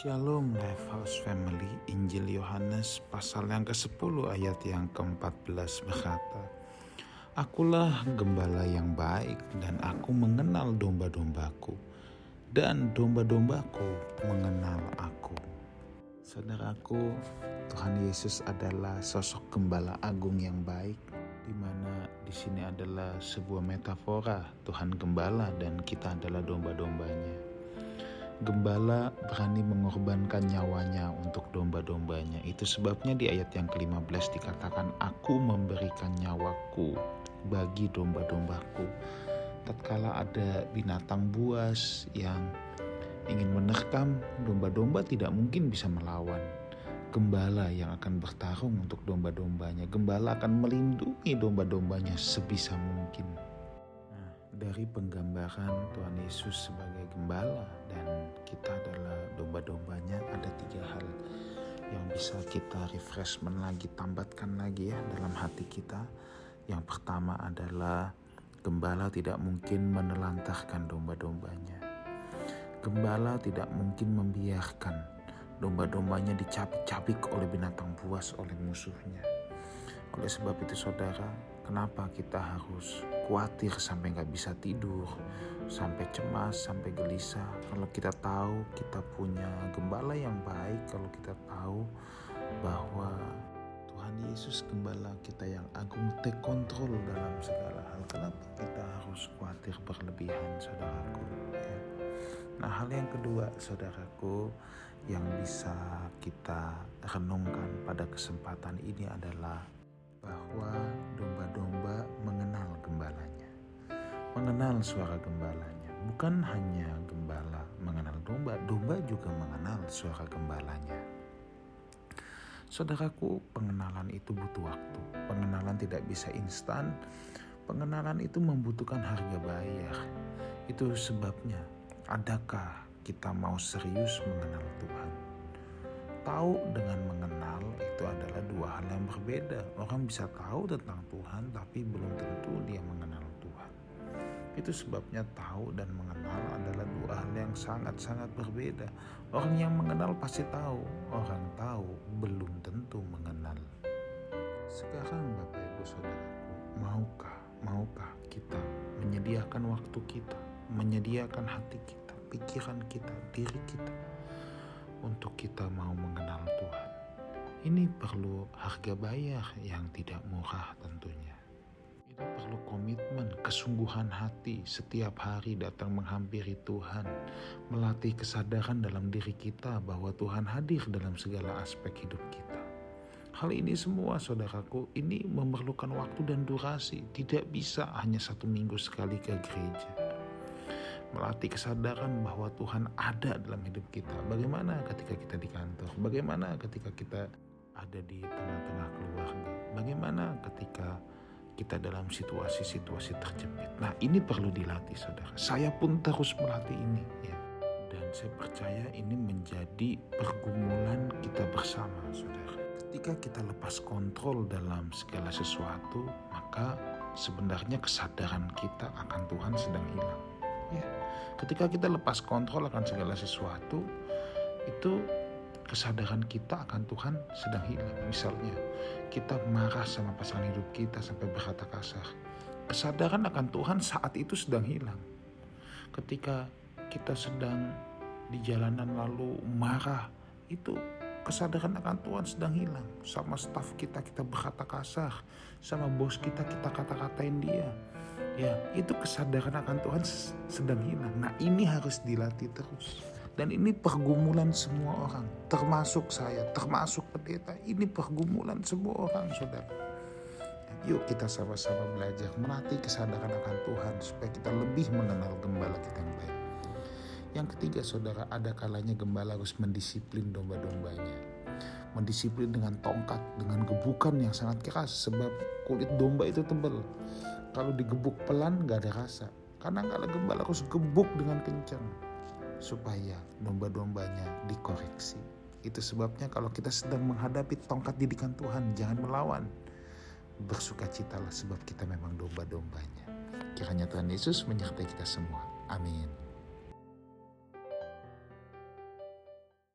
Shalom Lifehouse Family Injil Yohanes pasal yang ke-10 ayat yang ke-14 berkata Akulah gembala yang baik dan aku mengenal domba-dombaku dan domba-dombaku mengenal aku. Saudaraku Tuhan Yesus adalah sosok gembala agung yang baik di mana di sini adalah sebuah metafora Tuhan gembala dan kita adalah domba-dombanya gembala berani mengorbankan nyawanya untuk domba-dombanya. Itu sebabnya di ayat yang ke-15 dikatakan, Aku memberikan nyawaku bagi domba-dombaku. Tatkala ada binatang buas yang ingin menerkam, domba-domba tidak mungkin bisa melawan. Gembala yang akan bertarung untuk domba-dombanya. Gembala akan melindungi domba-dombanya sebisa mungkin dari penggambaran Tuhan Yesus sebagai gembala dan kita adalah domba-dombanya ada tiga hal yang bisa kita refreshment lagi, tambatkan lagi ya dalam hati kita. Yang pertama adalah gembala tidak mungkin menelantarkan domba-dombanya. Gembala tidak mungkin membiarkan domba-dombanya dicabik-cabik oleh binatang buas oleh musuhnya. Oleh sebab itu saudara, kenapa kita harus khawatir sampai nggak bisa tidur, sampai cemas, sampai gelisah. Kalau kita tahu kita punya gembala yang baik, kalau kita tahu bahwa Tuhan Yesus gembala kita yang agung take control dalam segala hal. Kenapa kita harus khawatir berlebihan saudaraku? Ya. Nah hal yang kedua saudaraku yang bisa kita renungkan pada kesempatan ini adalah bahwa domba-domba. Mengenal suara gembalanya. Bukan hanya gembala mengenal domba, domba juga mengenal suara gembalanya. Saudaraku, pengenalan itu butuh waktu. Pengenalan tidak bisa instan. Pengenalan itu membutuhkan harga bayar. Itu sebabnya, adakah kita mau serius mengenal Tuhan? Tahu dengan mengenal itu adalah dua hal yang berbeda. Orang bisa tahu tentang Tuhan, tapi belum tentu dia mengenal. Itu sebabnya tahu dan mengenal adalah dua hal yang sangat-sangat berbeda. Orang yang mengenal pasti tahu, orang tahu belum tentu mengenal. Sekarang Bapak Ibu Saudaraku, maukah, maukah kita menyediakan waktu kita, menyediakan hati kita, pikiran kita, diri kita untuk kita mau mengenal Tuhan. Ini perlu harga bayar yang tidak murah tentunya. Perlu komitmen, kesungguhan hati setiap hari datang menghampiri Tuhan, melatih kesadaran dalam diri kita bahwa Tuhan hadir dalam segala aspek hidup kita. Hal ini semua saudaraku, ini memerlukan waktu dan durasi. Tidak bisa hanya satu minggu sekali ke gereja melatih kesadaran bahwa Tuhan ada dalam hidup kita. Bagaimana ketika kita di kantor? Bagaimana ketika kita ada di tengah-tengah keluarga? Bagaimana ketika kita dalam situasi-situasi terjepit? Nah, ini perlu dilatih, saudara. Saya pun terus melatih ini, ya. Dan saya percaya ini menjadi pergumulan kita bersama, saudara. Ketika kita lepas kontrol dalam segala sesuatu, maka sebenarnya kesadaran kita akan Tuhan sedang hilang Ya. Ketika kita lepas kontrol akan segala sesuatu, itu kesadaran kita akan Tuhan sedang hilang. Misalnya, kita marah sama pasangan hidup kita sampai berkata kasar. Kesadaran akan Tuhan saat itu sedang hilang. Ketika kita sedang di jalanan lalu marah, itu kesadaran akan Tuhan sedang hilang. Sama staf kita kita berkata kasar, sama bos kita kita kata-katain dia. Ya, itu kesadaran akan Tuhan sedang hilang. Nah, ini harus dilatih terus. Dan ini pergumulan semua orang, termasuk saya, termasuk pendeta. Ini pergumulan semua orang, saudara. Yuk kita sama-sama belajar melatih kesadaran akan Tuhan supaya kita lebih mengenal gembala kita yang baik. Yang ketiga saudara, ada kalanya gembala harus mendisiplin domba-dombanya. Mendisiplin dengan tongkat, dengan gebukan yang sangat keras sebab kulit domba itu tebal. Kalau digebuk pelan gak ada rasa. Karena kalau gembala harus gebuk dengan kencang supaya domba-dombanya dikoreksi. Itu sebabnya kalau kita sedang menghadapi tongkat didikan Tuhan, jangan melawan. Bersukacitalah sebab kita memang domba-dombanya. Kiranya Tuhan Yesus menyertai kita semua. Amin.